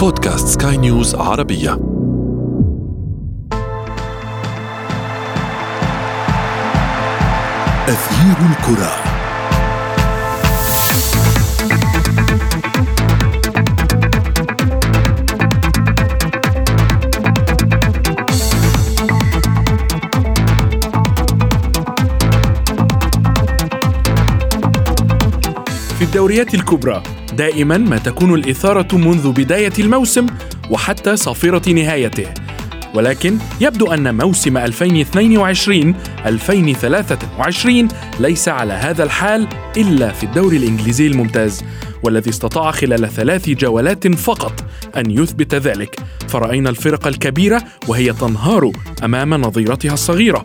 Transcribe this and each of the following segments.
بودكاست سكاي نيوز عربية. أثير الكرة. في الدوريات الكبرى دائما ما تكون الإثارة منذ بداية الموسم وحتى صافرة نهايته. ولكن يبدو أن موسم 2022-2023 ليس على هذا الحال إلا في الدوري الإنجليزي الممتاز والذي استطاع خلال ثلاث جولات فقط أن يثبت ذلك. فرأينا الفرق الكبيرة وهي تنهار أمام نظيرتها الصغيرة.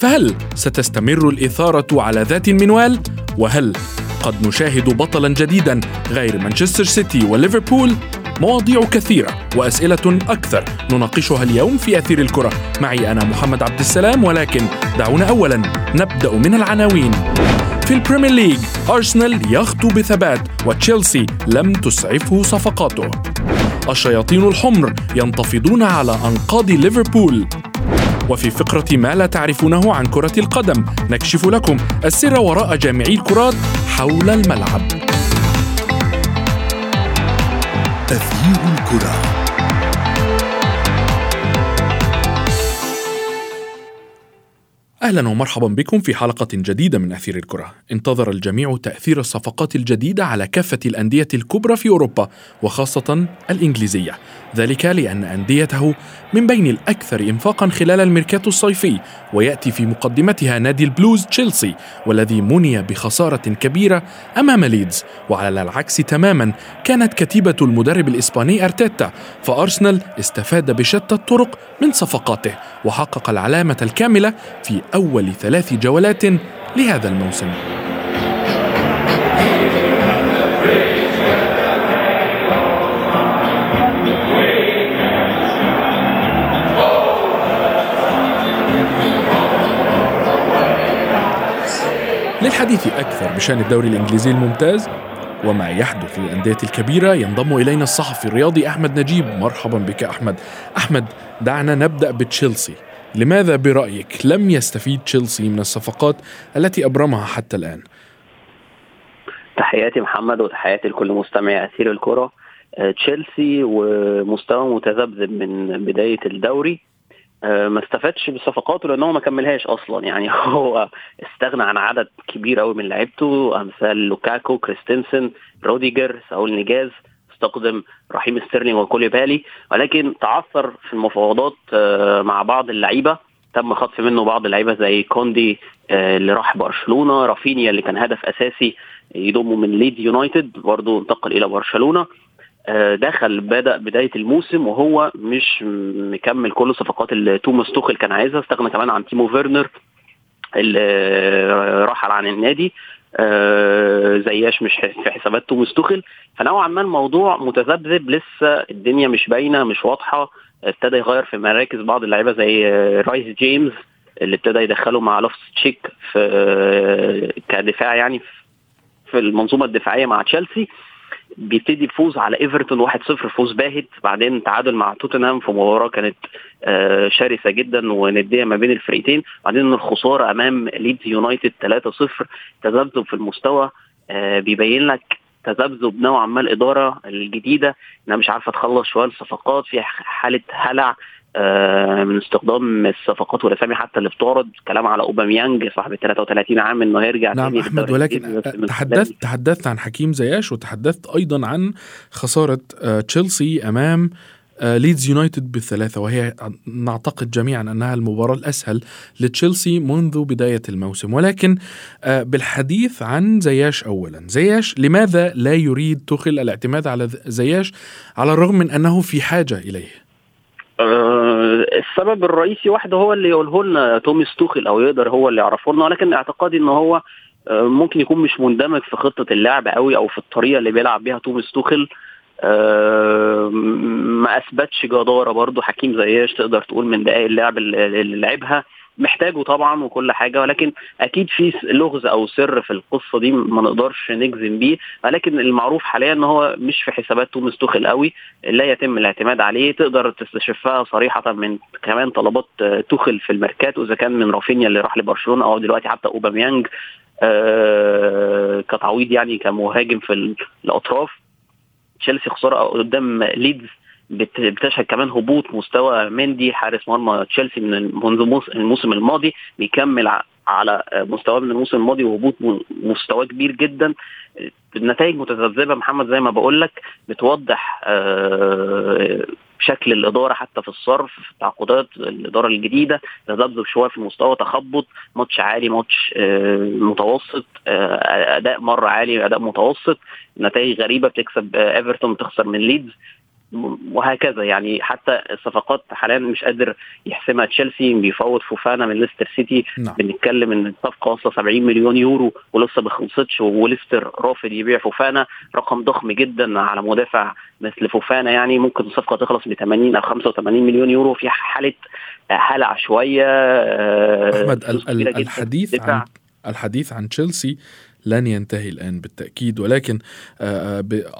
فهل ستستمر الإثارة على ذات المنوال؟ وهل قد نشاهد بطلا جديدا غير مانشستر سيتي وليفربول مواضيع كثيرة وأسئلة أكثر. نناقشها اليوم في أثير الكرة. معي أنا محمد عبد السلام ولكن دعونا أولا. نبدأ من العناوين. في البريمير ليج أرسنال يخطو بثبات وتشيلسي لم تسعفه صفقاته. الشياطين الحمر ينتفضون على أنقاض ليفربول. وفي فقرة ما لا تعرفونه عن كرة القدم نكشف لكم السر وراء جامعي الكرات حول الملعب تغيير الكرة أهلا ومرحبا بكم في حلقة جديدة من أثير الكرة. انتظر الجميع تأثير الصفقات الجديدة على كافة الأندية الكبرى في أوروبا وخاصة الإنجليزية. ذلك لأن أنديته من بين الأكثر انفاقا خلال الميركاتو الصيفي ويأتي في مقدمتها نادي البلوز تشيلسي والذي مني بخسارة كبيرة أمام ليدز. وعلى العكس تماما كانت كتيبة المدرب الإسباني أرتيتا فأرسنال استفاد بشتى الطرق من صفقاته وحقق العلامة الكاملة في أول ثلاث جولات لهذا الموسم. للحديث أكثر بشأن الدوري الإنجليزي الممتاز وما يحدث للأندية الكبيرة ينضم إلينا الصحفي الرياضي أحمد نجيب. مرحبا بك أحمد. أحمد دعنا نبدأ بتشيلسي. لماذا برأيك لم يستفيد تشيلسي من الصفقات التي أبرمها حتى الآن؟ تحياتي محمد وتحياتي لكل مستمع أثير الكرة. آه، تشيلسي ومستوى متذبذب من بداية الدوري. ما استفادش بصفقاته لأنه ما كملهاش أصلا. يعني هو استغنى عن عدد كبير قوي من لعيبته. أمثال لوكاكو كريستنسن روديجر ساول نيجويز استقدم رحيم ستيرلينج وكوليبالي. ولكن تعثر في المفاوضات آه، مع بعض اللعيبة. تم خطف منه بعض اللعيبة زي كوندي آه، اللي راح برشلونة. رافينيا اللي كان هدف أساسي يضمه من ليدز يونايتد برضه انتقل إلى برشلونة. آه، دخل بدأ بداية الموسم وهو مش مكمل كل الصفقات اللي توماس توخل كان عايزها. استغنى كمان عن تيمو فيرنر اللي رحل عن النادي آه، زياش مش في حسابات توماس توخل فنوعا ما الموضوع متذبذب لسه الدنيا مش باينة مش واضحة. ابتدى يغير في مراكز بعض اللعيبة زي رايس جيمس اللي ابتدى يدخله مع لوفس تشيك في آه، كدفاع يعني في المنظومة الدفاعية مع تشيلسي. بيبتدي بفوز على إيفرتون 1-0 فوز باهت. بعدين تعادل مع توتنهام في مباراة كانت آه، شرسة جدا وندية ما بين الفريقين بعدين الخسارة أمام ليدز يونايتد 3-0 تذبذب في المستوى آه، بيبين لك تذبذب نوعا ما الإدارة الجديدة. انها مش عارفه تخلص شوية الصفقات في حالة هلع. من استخدام الصفقات والاسامي حتى اللي بتعرض. كلام على أوباميانج صاحب 33 عام إنه هيرجع نعم تاني أحمد ولكن تحدثت تحدثت عن حكيم زياش وتحدثت أيضا عن خسارة آه، تشيلسي أمام ليدز يونايتد بالثلاثة. وهي نعتقد جميعا أنها المباراة الأسهل لتشيلسي منذ بداية الموسم. ولكن آه، بالحديث عن زياش أولا. زياش لماذا لا يريد تخل الاعتماد على زياش على الرغم من أنه في حاجة إليه؟ السبب الرئيسي واحد هو اللي يقوله لنا توماس توخل أو يقدر هو اللي يعرفه لنا ولكن اعتقادي إن هو أه ممكن يكون مش مندمج في خطة اللعب قوي أو في الطريقة اللي بيلعب بيها توماس توخل أه ما أثبتش جدارة برضه. حكيم زياش تقدر تقول من دقائق اللعب اللي لعبها. محتاجه طبعا وكل حاجة ولكن أكيد في لغز أو سر في القصة دي ما نقدرش نجزم بيه ولكن المعروف حاليا إن هو مش في حسابات توماس توخل قوي لا يتم الاعتماد عليه تقدر تستشفها صريحة من كمان طلبات توخل في الميركاتو إذا كان من رافينيا اللي راح لبرشلونة أو دلوقتي حتى أوباميانج آه كتعويض يعني كمهاجم في الأطراف. تشيلسي خسارة قدام ليدز بتشهد كمان هبوط مستوى مندي حارس مرمى تشيلسي من منذ الموسم الماضي بيكمل على مستواه من الموسم الماضي وهبوط مستواه كبير جدا. النتائج متذبذبة محمد زي ما بقول لك بتوضح شكل الإدارة حتى في الصرف تعاقدات الإدارة الجديدة تذبذب شوية في المستوى تخبط ماتش عالي ماتش متوسط أداء مرة عالي أداء متوسط نتائج غريبة بتكسب إيفرتون تخسر من ليدز. وهكذا. يعني حتى الصفقات حاليا مش قادر يحسمها. تشيلسي بيفاوض فوفانا من ليستر سيتي. نعم. بنتكلم إن الصفقة واصلة 70 مليون يورو ولسه ما خلصتش وليستر رافض يبيع فوفانا. رقم ضخم جدا على مدافع مثل فوفانا. يعني ممكن الصفقة تخلص ب 80 أو 85 مليون يورو. في حالة هلع شوية أحمد الحديث عن الحديث عن تشيلسي لن ينتهي الآن بالتأكيد. ولكن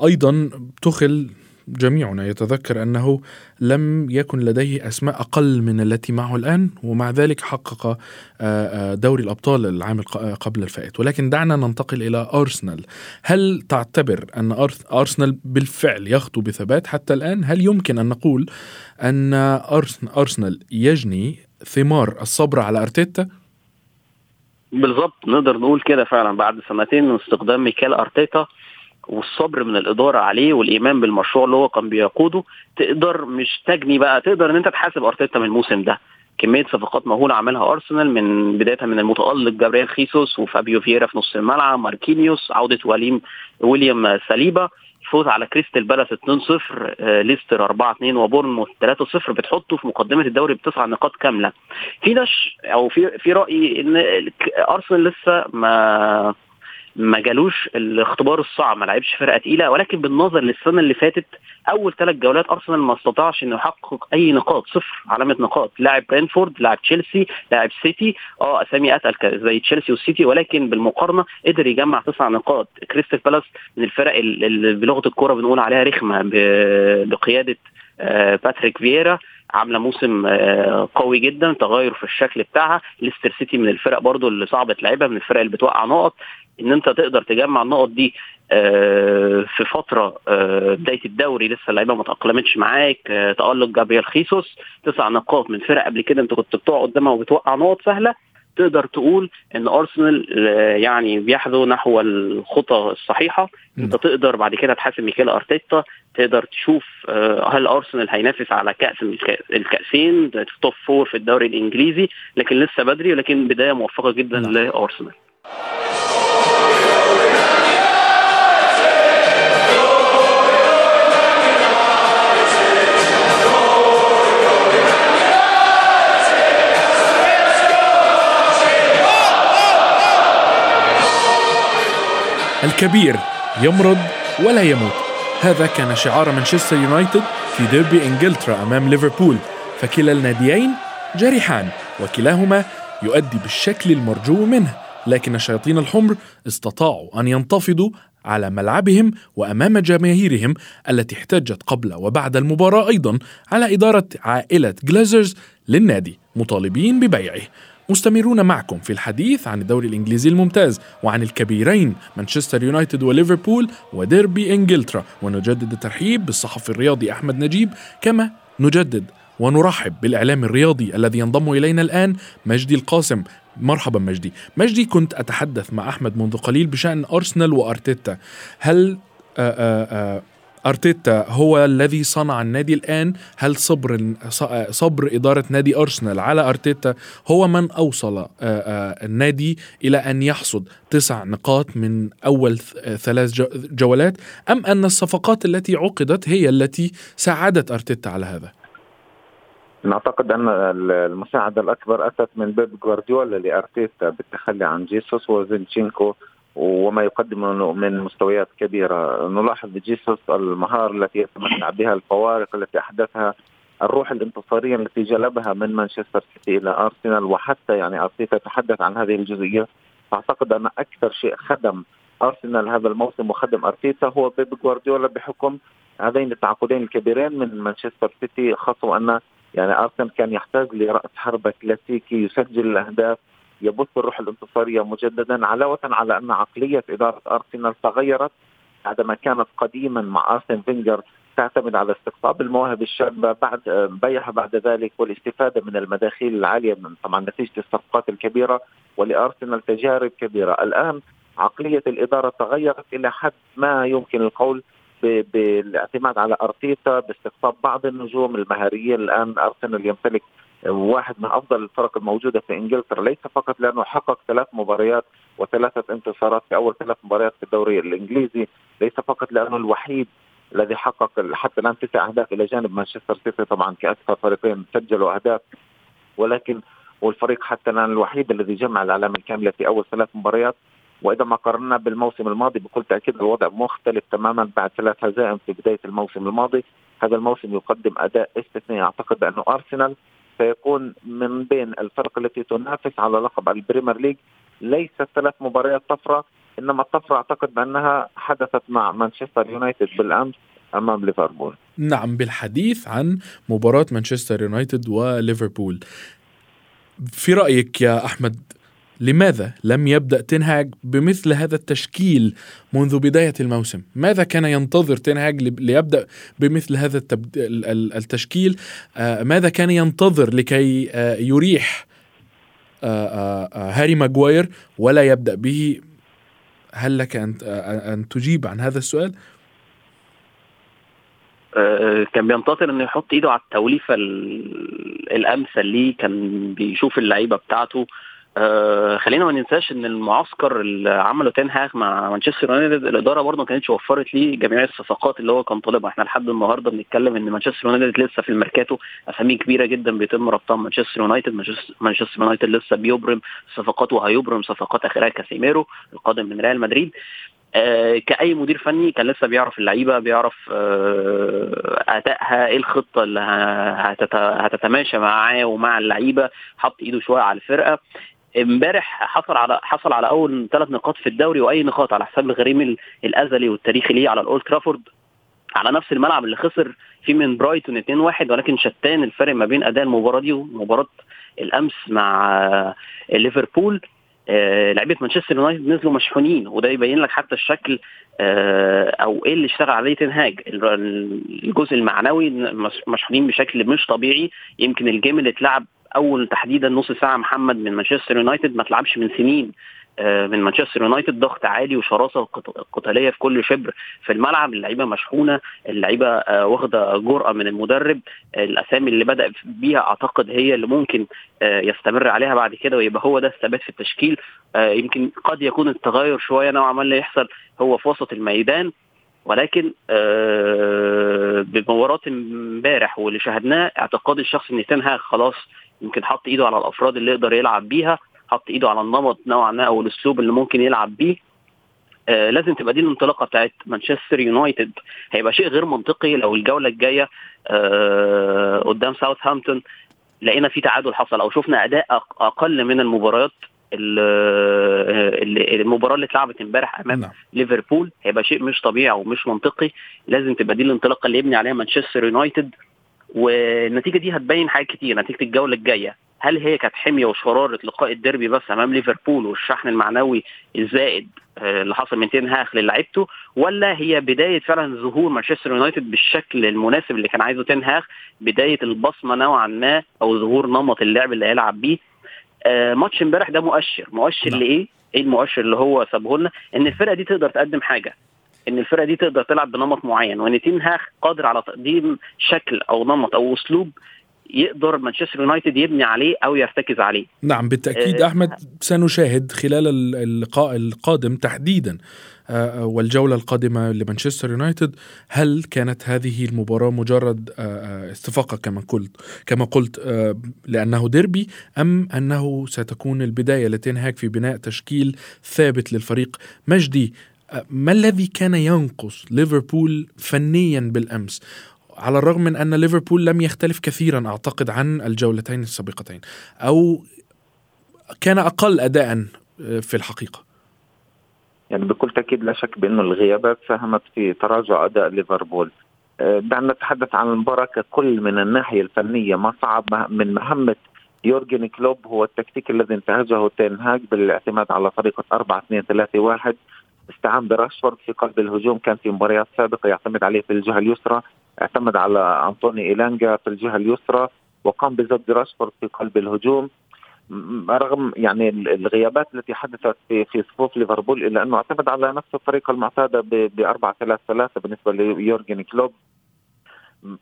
أيضا تخل جميعنا يتذكر أنه لم يكن لديه أسماء أقل من التي معه الآن ومع ذلك حقق دوري الأبطال العام قبل الفائت. ولكن دعنا ننتقل إلى أرسنال. هل تعتبر أن أرسنال بالفعل يخطو بثبات حتى الآن؟ هل يمكن أن نقول أن أرسنال يجني ثمار الصبر على أرتيتا؟ بالضبط نقدر نقول كده فعلا. بعد سنتين من استخدام ميكال أرتيتا والصبر من الإدارة عليه والإيمان بالمشروع اللي هو كان بيقوده تقدر مش تجني بقى تقدر إن أنت تحاسب أرتيتا من الموسم ده. كمية صفقات مهولة عملها أرسنال من بدايه من المتألق جابرييل خيسوس وفابيو فييرا في نص الملعب ماركينيوس عودة وليم ويليام ساليبا فوز على كريستال بالاس 2-0 ليستر 4-2 وبورنموث 3-0 بتحطه في مقدمة الدوري بتسع نقاط كاملة. في دش أو في في رأيي إن أرسنال لسه ما ما جالوش الاختبار الصعب ما لعبش فرقة تقيلة ولكن بالنظر للسنة اللي فاتت أول ثلاث جولات أرسنال ما استطاعش إنه يحقق أي نقاط صفر علامة نقاط. لاعب برينتفورد لاعب تشيلسي لاعب سيتي آه أسامي أتقل زي تشيلسي والسيتي ولكن بالمقارنة قدر يجمع تسع نقاط. كريستال بالاس من الفرق اللي بلغة الكورة بنقول عليها رخمة بقيادة باتريك فييرا. عاملة موسم قوي جدا تغير في الشكل بتاعها. ليستر سيتي من الفرق برضو اللي صعب تلعبها من الفرق اللي بتوقع نقط. إن أنت تقدر تجمع النقط دي في فترة بداية الدوري لسه اللعيبة ما تأقلمتش معاك تألق جابرييل خيسوس تسع نقاط من فرق قبل كده أنت كنت بتقع قدامها وبتوقع نقط سهلة تقدر تقول إن أرسنال يعني بيحذو نحو الخطى الصحيحة. أنت تقدر بعد كده تحاسب ميكيل أرتيتا تقدر تشوف هل أرسنال هينافس على كأس الكأسين top four في الدوري الإنجليزي لكن لسه بدري ولكن بداية موفقة جدا لأرسنال. الكبير يمرض ولا يموت. هذا كان شعار مانشستر يونايتد في ديربي إنجلترا أمام ليفربول. فكلا الناديين جريحان وكلاهما يؤدي بالشكل المرجو منه. لكن الشياطين الحمر استطاعوا أن ينتفضوا على ملعبهم وأمام جماهيرهم التي احتجت قبل وبعد المباراة أيضا على إدارة عائلة جلازرز للنادي مطالبين ببيعه. مستمرون معكم في الحديث عن الدوري الإنجليزي الممتاز وعن الكبيرين مانشستر يونايتد وليفربول وديربي إنجلترا. ونجدد الترحيب بالصحفي الرياضي أحمد نجيب كما نجدد ونرحب بالإعلام الرياضي الذي ينضم إلينا الآن مجدي القاسم. مرحبا مجدي. مجدي كنت أتحدث مع أحمد منذ قليل بشأن أرسنال وأرتيتا. هل آآ آآ أرتيتا هو الذي صنع النادي الآن. هل صبر صبر إدارة نادي أرسنال على أرتيتا هو من أوصل النادي إلى أن يحصد تسع نقاط من أول ثلاث جولات؟ أم أن الصفقات التي عقدت هي التي ساعدت أرتيتا على هذا؟ نعتقد أن المساعده الأكبر اتت من بيب جوارديولا لأرتيتا بالتخلي عن جيسوس وزينشينكو وما يقدمه من مستويات كبيرة. نلاحظ بجيسوس المهارة التي يتمتع بها الفوارق التي أحدثها الروح الانتصارية التي جلبها من مانشستر سيتي إلى أرسنال وحتى يعني أرتيتا تحدث عن هذه الجزئية. فاعتقد أن أكثر شيء خدم أرسنال هذا الموسم وخدم أرتيتا هو بيب جوارديولا بحكم هذين التعاقدين الكبيرين من مانشستر سيتي خاصة أن يعني أرسنال كان يحتاج لرأس حربة كلاسيكي يسجل الأهداف يبث الروح الانتصارية مجددا علاوة على أن عقلية إدارة أرسنال تغيرت بعدما كانت قديما مع أرسن فينجر تعتمد على استقطاب المواهب الشابة بعد بيعها بعد ذلك والاستفادة من المداخيل العالية من طبعا نتيجة الصفقات الكبيرة ولأرسنال تجارب كبيرة، الآن عقلية الإدارة تغيرت إلى حد ما يمكن القول بالاعتماد على أرتيتا باستقطاب بعض النجوم المهاريين الآن أرسنال يمتلك واحد من أفضل الفرق الموجودة في إنجلترا ليس فقط لأنه حقق ثلاث مباريات وثلاثة انتصارات في أول ثلاث مباريات في الدوري الإنجليزي ليس فقط لأنه الوحيد الذي حقق حتى الآن تسع أهداف إلى جانب مانشستر سيتي طبعا كأكثر فريقين سجلوا أهداف ولكن والفريق حتى الآن الوحيد الذي جمع العلامه الكاملة في أول ثلاث مباريات وإذا ما قارنا بالموسم الماضي بكل تأكيد الوضع مختلف تماما بعد ثلاث هزائم في بداية الموسم الماضي. هذا الموسم يقدم أداء استثنائي أعتقد بانه أرسنال سيكون من بين الفرق التي تنافس على لقب البريمير ليج. ليست ثلاث مباريات طفرة إنما الطفرة أعتقد بأنها حدثت مع مانشستر يونايتد بالأمس أمام ليفربول. نعم بالحديث عن مباراة مانشستر يونايتد وليفربول. في رأيك يا أحمد لماذا لم يبدأ تنهاج بمثل هذا التشكيل منذ بداية الموسم؟ ماذا كان ينتظر تنهاج ليبدأ بمثل هذا التشكيل؟ آه، ماذا كان ينتظر لكي آه، يريح آه، هاري ماجواير ولا يبدأ به؟ هل لك أن أن تجيب عن هذا السؤال؟ كان بينتظر إنه يحط إيده على التوليفة الأمثل ليه كان بيشوف اللعيبة بتاعته آه خلينا ما ننساش إن المعسكر اللي عمله تنهاغ مع مانشستر يونايتد الإدارة برضه ما كانتش وفرت ليه جميع الصفقات اللي هو كان طالبها. إحنا لحد النهارده بنتكلم إن مانشستر يونايتد لسه في الميركاتو أسامي كبيرة جدا بيتم ربطها مانشستر يونايتد. مانشستر يونايتد لسه بيبرم صفقات وهيبرم صفقات آخرها كاسيميرو القادم من ريال مدريد. آه كأي مدير فني كان لسه بيعرف اللعيبة بيعرف آه أدائها إيه الخطة اللي هتتماشى معاه ومع اللعيبة. حط إيده شوية على الفرقة. امبارح حصل على حصل على أول ثلاث نقاط في الدوري وأي نقاط على حساب الغريم الأزلي والتاريخي ليه على الأولد ترافورد. على نفس الملعب اللي خسر فيه من برايتون 2-1 ولكن شتان الفرق ما بين أداء المباراة دي ومباراة الأمس مع ليفربول. آه لعيبة مانشستر يونايتد نزلوا مشحونين وده يبين لك حتى الشكل آه أو إيه اللي اشتغل عليه تنهاج الجزء المعنوي مشحونين بشكل مش طبيعي. يمكن ال game اللي اتلعب أول تحديدا نص ساعة محمد من مانشستر يونايتد ما تلعبش من سنين. آه، من مانشستر يونايتد ضغط عالي وشراسة قتالية في كل شبر في الملعب. اللعيبة مشحونة اللعيبة آه، واخدة جرأة من المدرب. الأسامي اللي بدأ بيها أعتقد هي اللي ممكن آه، يستمر عليها بعد كده ويبقى هو ده الثبات في التشكيل. يمكن قد يكون التغير شوية نوعا ما اللي يحصل هو في وسط الميدان. ولكن بمباراة امبارح واللي شاهدناه اعتقادي الشخصي ان تنهاج خلاص يمكن حط ايده على الافراد اللي يقدر يلعب بيها حط ايده على النمط نوعا ما أو الأسلوب اللي ممكن يلعب بيه. آه لازم تبقى دي الانطلاقة بتاعت مانشستر يونايتد. هيبقى شيء غير منطقي لو الجولة الجاية آه قدام ساوثهامبتون لقينا في تعادل حصل أو شفنا أداء أقل من المباريات المباراة اللي اتلعبت امبارح أمام نعم. ليفربول. هيبقى شيء مش طبيعي ومش منطقي. لازم تبقى دي الانطلاقة اللي يبني عليها مانشستر يونايتد. والنتيجة دي هتبين حاجات كتير نتيجة الجولة الجاية هل هي كانت حمية وشرارة لقاء الديربي بس أمام ليفربول والشحن المعنوي الزائد آه، اللي حصل من تين هاخ للعيبته ولا هي بداية فعلا ظهور مانشستر يونايتد بالشكل المناسب اللي كان عايزه تين هاخ بداية البصمة نوعا ما أو ظهور نمط اللعب اللي هيلعب بيه آه ماتش امبارح ده مؤشر مؤشر نعم. لإيه؟ إيه المؤشر اللي هو سابه لنا؟ إن الفرقة دي تقدر تقدم حاجة إن الفرقة دي تقدر تلعب بنمط معين وإن تين هاخ قادر على تقديم شكل أو نمط أو أسلوب يقدر مانشستر يونايتد يبني عليه أو يرتكز عليه. نعم بالتأكيد آه أحمد سنشاهد خلال اللقاء القادم تحديدا آه, والجولة القادمة لمانشستر يونايتد. هل كانت هذه المباراة مجرد آه, آه، استفاقة كما قلت كما قلت لأنه ديربي أم أنه ستكون البداية لتنهاك في بناء تشكيل ثابت للفريق مجدي ما الذي كان ينقص ليفربول فنيا بالأمس؟ على الرغم من أن ليفربول لم يختلف كثيرا أعتقد عن الجولتين السابقتين. أو كان أقل اداء في الحقيقة. يعني بكل تأكيد لا شك بأنه الغيابات ساهمت في تراجع أداء ليفربول. آه، دعنا نتحدث عن المباراة ككل من الناحية الفنية. ما صعب من مهمة يورجن كلوب هو التكتيك الذي انتهجه تنهاج بالاعتماد على طريقة 4 2 3 1 استعان براشفورد في قلب الهجوم كان في مباريات سابقة يعتمد عليه في الجهة اليسرى اعتمد على أنطوني إيلانجا في الجهة اليسرى وقام بزد راشفورد في قلب الهجوم. رغم يعني الغيابات التي حدثت في في صفوف ليفربول إلا أنه اعتمد على نفس الطريقة المعتادة ب 4 3 3 بالنسبة ليورجن كلوب.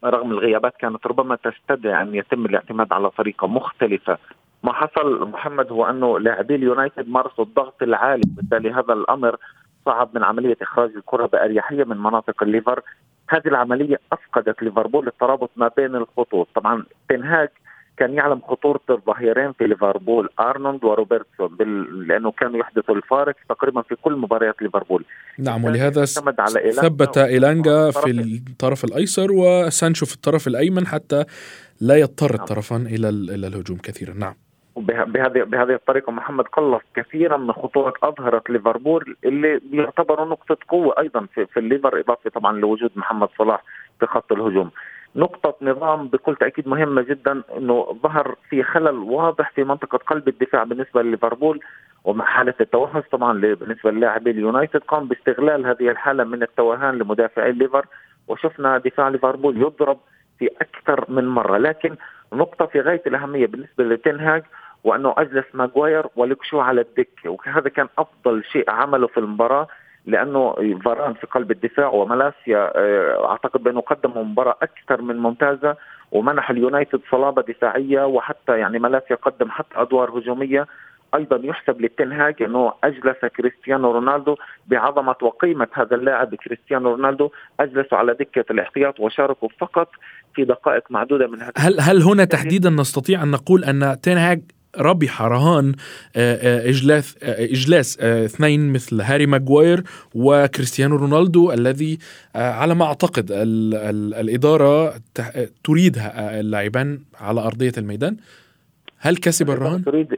رغم الغيابات كانت ربما تستدعي أن يتم الاعتماد على طريقه مختلفة. ما حصل محمد هو أنه لاعبي اليونايتد مارسوا الضغط العالي بالتالي هذا الأمر صعب من عملية إخراج الكرة بأريحية من مناطق الليفر. هذه العملية أفقدت ليفربول الترابط ما بين الخطوط. طبعا تين هاج كان يعلم خطورة الظهيرين في ليفربول أرنولد وروبرتسون بال... لأنه كانوا يحدثوا الفارق تقريبا في كل مباريات ليفربول. نعم ولهذا ثبت إيلانجا في الطرف الأيسر وسانشو في الطرف الأيمن حتى لا يضطر نعم. الطرفان إلى إلى الهجوم كثيرا. نعم. بهذه بهذه الطريقة محمد قلص كثيرا من خطورة أظهرة ليفربول اللي بيعتبروا نقطة قوة أيضا في, في الليفر إضافة طبعا لوجود محمد صلاح في خط الهجوم. نقطة نظام بكل تأكيد مهمة جدا أنه ظهر في خلل واضح في منطقة قلب الدفاع بالنسبة لليفربول ومع حالة التوهج طبعا بالنسبة للاعبي اليونايتد. قام باستغلال هذه الحالة من التوهان لمدافعي الليفر وشفنا دفاع ليفربول يضرب في أكثر من مرة. لكن نقطة في غاية الأهمية بالنسبة لتين هاج وأنه أجلس ماغواير ولوك شو على الدكة وهذا كان أفضل شيء عمله في المباراة لأنه فاران في قلب الدفاع ومالاسيا آه، أعتقد بأنه قدموا مباراة أكثر من ممتازة ومنح اليونايتد صلابة دفاعية وحتى يعني مالاسيا قدم حتى أدوار هجومية. أيضا يحسب للتنهاج أنه أجلس كريستيانو رونالدو بعظمة وقيمة هذا اللاعب كريستيانو رونالدو. أجلسوا على دكة الاحتياط وشاركوا فقط في دقائق معدودة من هذا هل هل هنا تحديدا نستطيع أن نقول أن تنهاج ربح رهان آه، آه، اجلاس آه، إجلاس اثنين مثل هاري ماجواير وكريستيانو رونالدو الذي على ما أعتقد ال ال الإدارة تريد اللاعبان على أرضية الميدان. هل كسب الرهان؟ تريد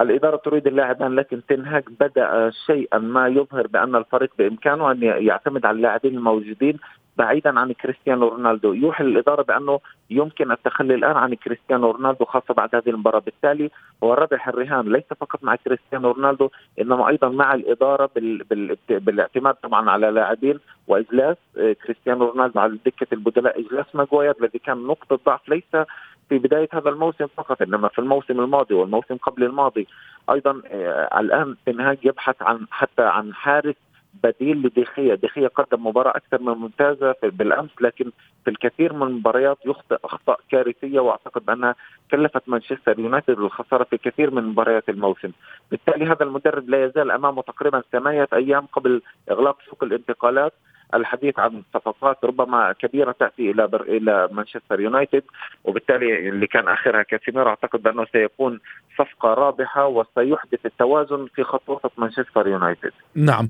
الإدارة تريد اللاعبين لكن تين هاج بدأ شيئا ما يظهر بأن الفريق بإمكانه أن يعتمد على اللاعبين الموجودين. بعيدا عن كريستيانو رونالدو. يوحي الإدارة بأنه يمكن التخلي الآن عن كريستيانو رونالدو خاصة بعد هذه المباراة. بالتالي هو ربح الرهان ليس فقط مع كريستيانو رونالدو إنما أيضا مع الإدارة بال... بال... بالاعتماد طبعا على لاعبين وإجلاس آه، كريستيانو رونالدو على دكة البدلاء إجلاس ماجواير الذي كان نقطة ضعف ليس في بداية هذا الموسم فقط إنما في الموسم الماضي والموسم قبل الماضي. أيضا آه الآن تين هاج يبحث عن حتى عن حارس بديل لدي خيا دي خيا قدم مباراة أكثر من ممتازة بالأمس لكن في الكثير من المباريات يخطئ أخطاء كارثية وأعتقد بأنها كلفت مانشستر يونايتد بالخسارة في كثير من مباريات الموسم. بالتالي هذا المدرب لا يزال أمامه تقريبا ثمانية أيام قبل إغلاق سوق الانتقالات. الحديث عن صفقات ربما كبيرة تأتي إلى بر... إلى مانشستر يونايتد وبالتالي اللي كان آخرها كاسيميرو أعتقد بانه سيكون صفقة رابحة وسيحدث التوازن في خط وسط مانشستر يونايتد. نعم.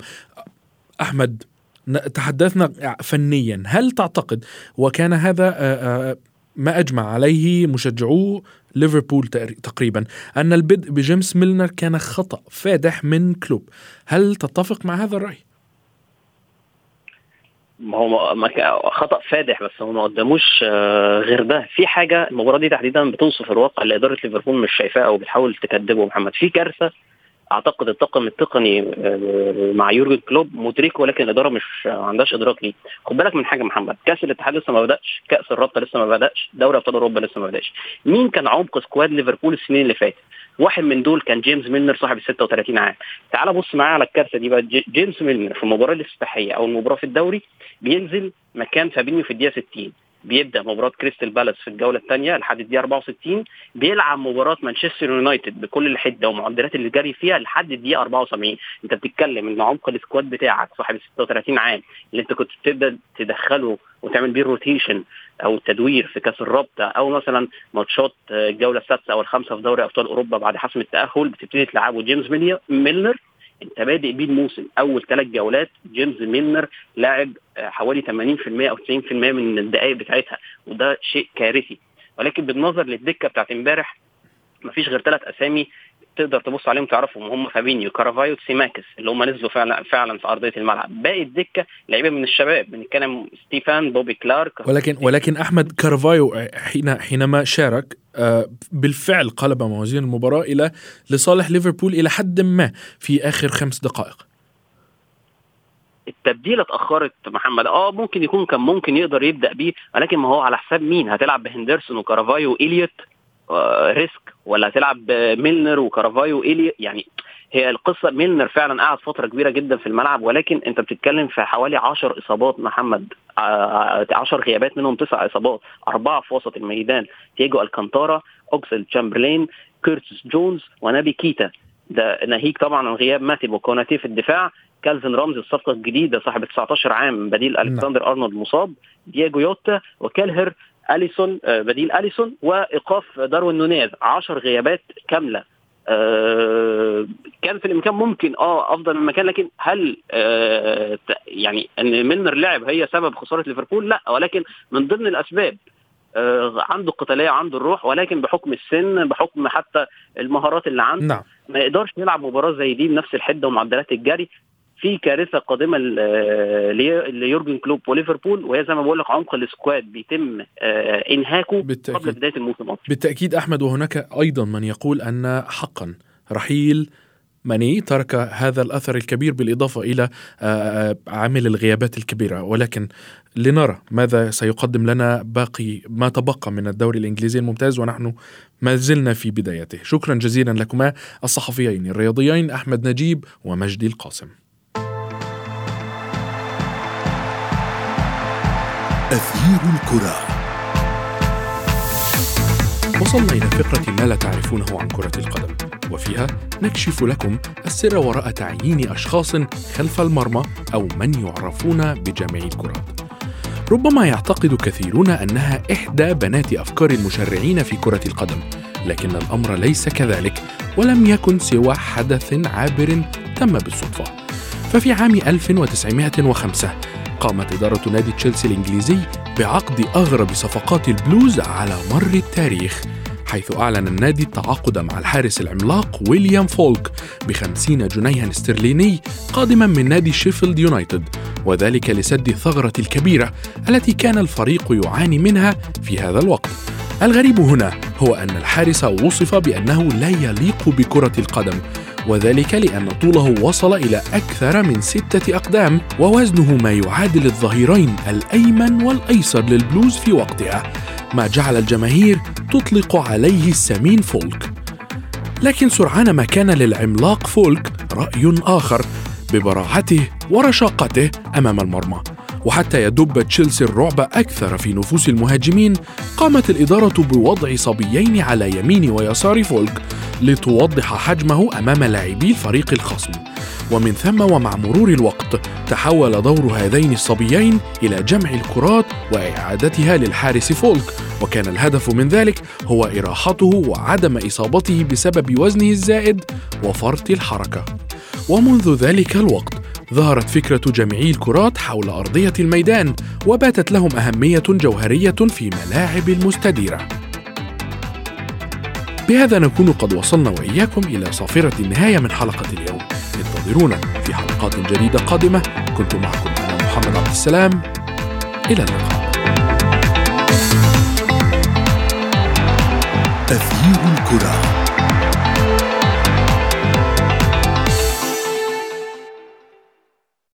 أحمد تحدثنا فنيا. هل تعتقد وكان هذا ما أجمع عليه مشجعو ليفربول تقريبا أن البدء بجيمس ميلنر كان خطأ فادح من كلوب. هل تتفق مع هذا الرأي؟ ما هو خطأ فادح بس هو ما قدموش غير ده. في حاجة المباراة دي تحديدا بتوصف الواقع اللي إدارة ليفربول مش شايفاه أو بتحاول تكذبه محمد. في كارثة أعتقد الطاقم التقني آه، مع يورجن كلوب مدركه ولكن الإدارة مش ما عندهاش إدراك ليه. خد بالك من حاجة محمد كأس الاتحاد لسه ما بدأش كأس الرابطة لسه ما بدأش دوري أبطال أوروبا لسه ما بدأش. مين كان عمق squad ليفربول السنين اللي فاتت؟ واحد من دول كان جيمس ميلنر صاحب ال 36 عام. تعال بص معايا على الكارثة دي بقى. جيمس ميلنر في المباراة الافتتاحية أو المباراة في الدوري بينزل مكان فابينيو في الدقيقة 60 بيبدأ مباراة كريستال بالاس في الجولة الثانية لحد الدقيقة 64 بيلعب مباراة مانشستر يونايتد بكل الحدة ومعدلات اللي جري فيها لحد الدقيقة 74 أنت بتتكلم إن عمق ال squad بتاعك صاحب 36 عام اللي أنت كنت تبدا تدخله وتعمل بيه rotation أو التدوير في كأس الرابطة أو مثلا ماتشات الجولة السادسة أو الخامسة في دوري أبطال أوروبا بعد حسم التأهل بتبتدي تلعبه جيمس ميلنر. انت بادئ بيه الموسم. أول ثلاث جولات جيمس ميلنر لاعب حوالي 80% أو 90% من الدقائق بتاعتها وده شيء كارثي. ولكن بالنظر للدكة بتاعت امبارح مفيش غير ثلاث أسامي تقدر تبص عليهم تعرفهم هم فابينيو كارفاليو تسيميكاس اللي هم نزلوا فعلا فعلا في أرضية الملعب. باقي الدكة لعيبة من الشباب بنتكلم ستيفان بوبي كلارك. ولكن ولكن أحمد كارفاليو حين حينما شارك آه، بالفعل قلب موازين المباراة إلى لصالح ليفربول إلى حد ما في آخر خمس دقائق. التبديلة اتأخرت محمد. آه ممكن يكون كان ممكن يقدر يبدأ بيه ولكن ما هو على حساب مين؟ هتلعب بهندرسون وكارفاليو وإليوت؟ risk ولا هتلعب بميلنر وكارفاليو وإليوت يعني هي القصة ميلنر فعلا قعد فترة كبيرة جدا في الملعب ولكن أنت بتتكلم في حوالي 10 إصابات محمد 10 غيابات منهم تسع إصابات أربعة في وسط الميدان تياجو ألكانتارا أوكسل تشامبرلين كيرتس جونز ونابي كيتا. ده ناهيك طبعا عن غياب ماتيب وكوناتي في الدفاع. كالفن رامزي الصفقة الجديدة صاحب 19 عام بديل ألكسندر أرنولد مصاب. دييجو يوتا وكالهر أليسون بديل أليسون وإيقاف داروين نونيز. 10 غيابات كاملة. آه كان في الإمكان ممكن آه أفضل من مكان لكن هل آه يعني إن ميلنر لعب هي سبب خسارة ليفربول؟ لا. ولكن من ضمن الأسباب آه عنده القتاليه عنده الروح ولكن بحكم السن بحكم حتى المهارات اللي عنده نعم. ما يقدرش يلعب مباراة زي دي بنفس الحدة ومعدلات الجري. في كارثة قادمة ليورجن كلوب وليفربول وهي زي ما بقول لك عمق ال squad بيتم إنهاكه بالتأكيد. قبل بداية الموسم أصلا. بالتأكيد أحمد وهناك أيضا من يقول أن حقا رحيل ماني ترك هذا الأثر الكبير بالإضافة إلى عامل الغيابات الكبيرة. ولكن لنرى ماذا سيقدم لنا باقي ما تبقى من الدوري الإنجليزي الممتاز ونحن ما زلنا في بدايته. شكرا جزيلا لكما الصحفيين الرياضيين أحمد نجيب ومجدي القاسم. أثير الكرة. وصلنا إلى فقرة ما لا تعرفونه عن كرة القدم وفيها نكشف لكم السر وراء تعيين أشخاص خلف المرمى أو من يعرفون بجامعي الكرات ربما يعتقد كثيرون أنها إحدى بنات أفكار المشرعين في كرة القدم لكن الأمر ليس كذلك ولم يكن سوى حدث عابر تم بالصدفة. ففي عام 1905 قامت إدارة نادي تشيلسي الإنجليزي بعقد أغرب صفقات البلوز على مر التاريخ حيث أعلن النادي التعاقد مع الحارس العملاق ويليام فولك بخمسين جنيها استرليني قادما من نادي شيفيلد يونايتد وذلك لسد الثغرة الكبيرة التي كان الفريق يعاني منها في هذا الوقت. الغريب هنا هو أن الحارس وصف بأنه لا يليق بكرة القدم وذلك لأن طوله وصل إلى أكثر من ستة أقدام ووزنه ما يعادل الظهيرين الأيمن والأيسر للبلوز في وقتها ما جعل الجماهير تطلق عليه السمين فولك. لكن سرعان ما كان للعملاق فولك رأي آخر ببراعته ورشاقته أمام المرمى. وحتى يدب تشيلسي الرعب أكثر في نفوس المهاجمين قامت الإدارة بوضع صبيين على يمين ويسار فولك لتوضح حجمه أمام لاعبي الفريق الخصم. ومن ثم ومع مرور الوقت تحول دور هذين الصبيين إلى جمع الكرات وإعادتها للحارس فولك. وكان الهدف من ذلك هو إراحته وعدم إصابته بسبب وزنه الزائد وفرط الحركة. ومنذ ذلك الوقت ظهرت فكرة جميعي الكرات حول أرضية الميدان وباتت لهم أهمية جوهرية في ملاعب المستديرة. بهذا نكون قد وصلنا وإياكم إلى صافرة النهاية من حلقة اليوم. انتظرونا في حلقات جديدة قادمة. كنت معكم أنا محمد عبد السلام. إلى اللقاء. تغيير الكرة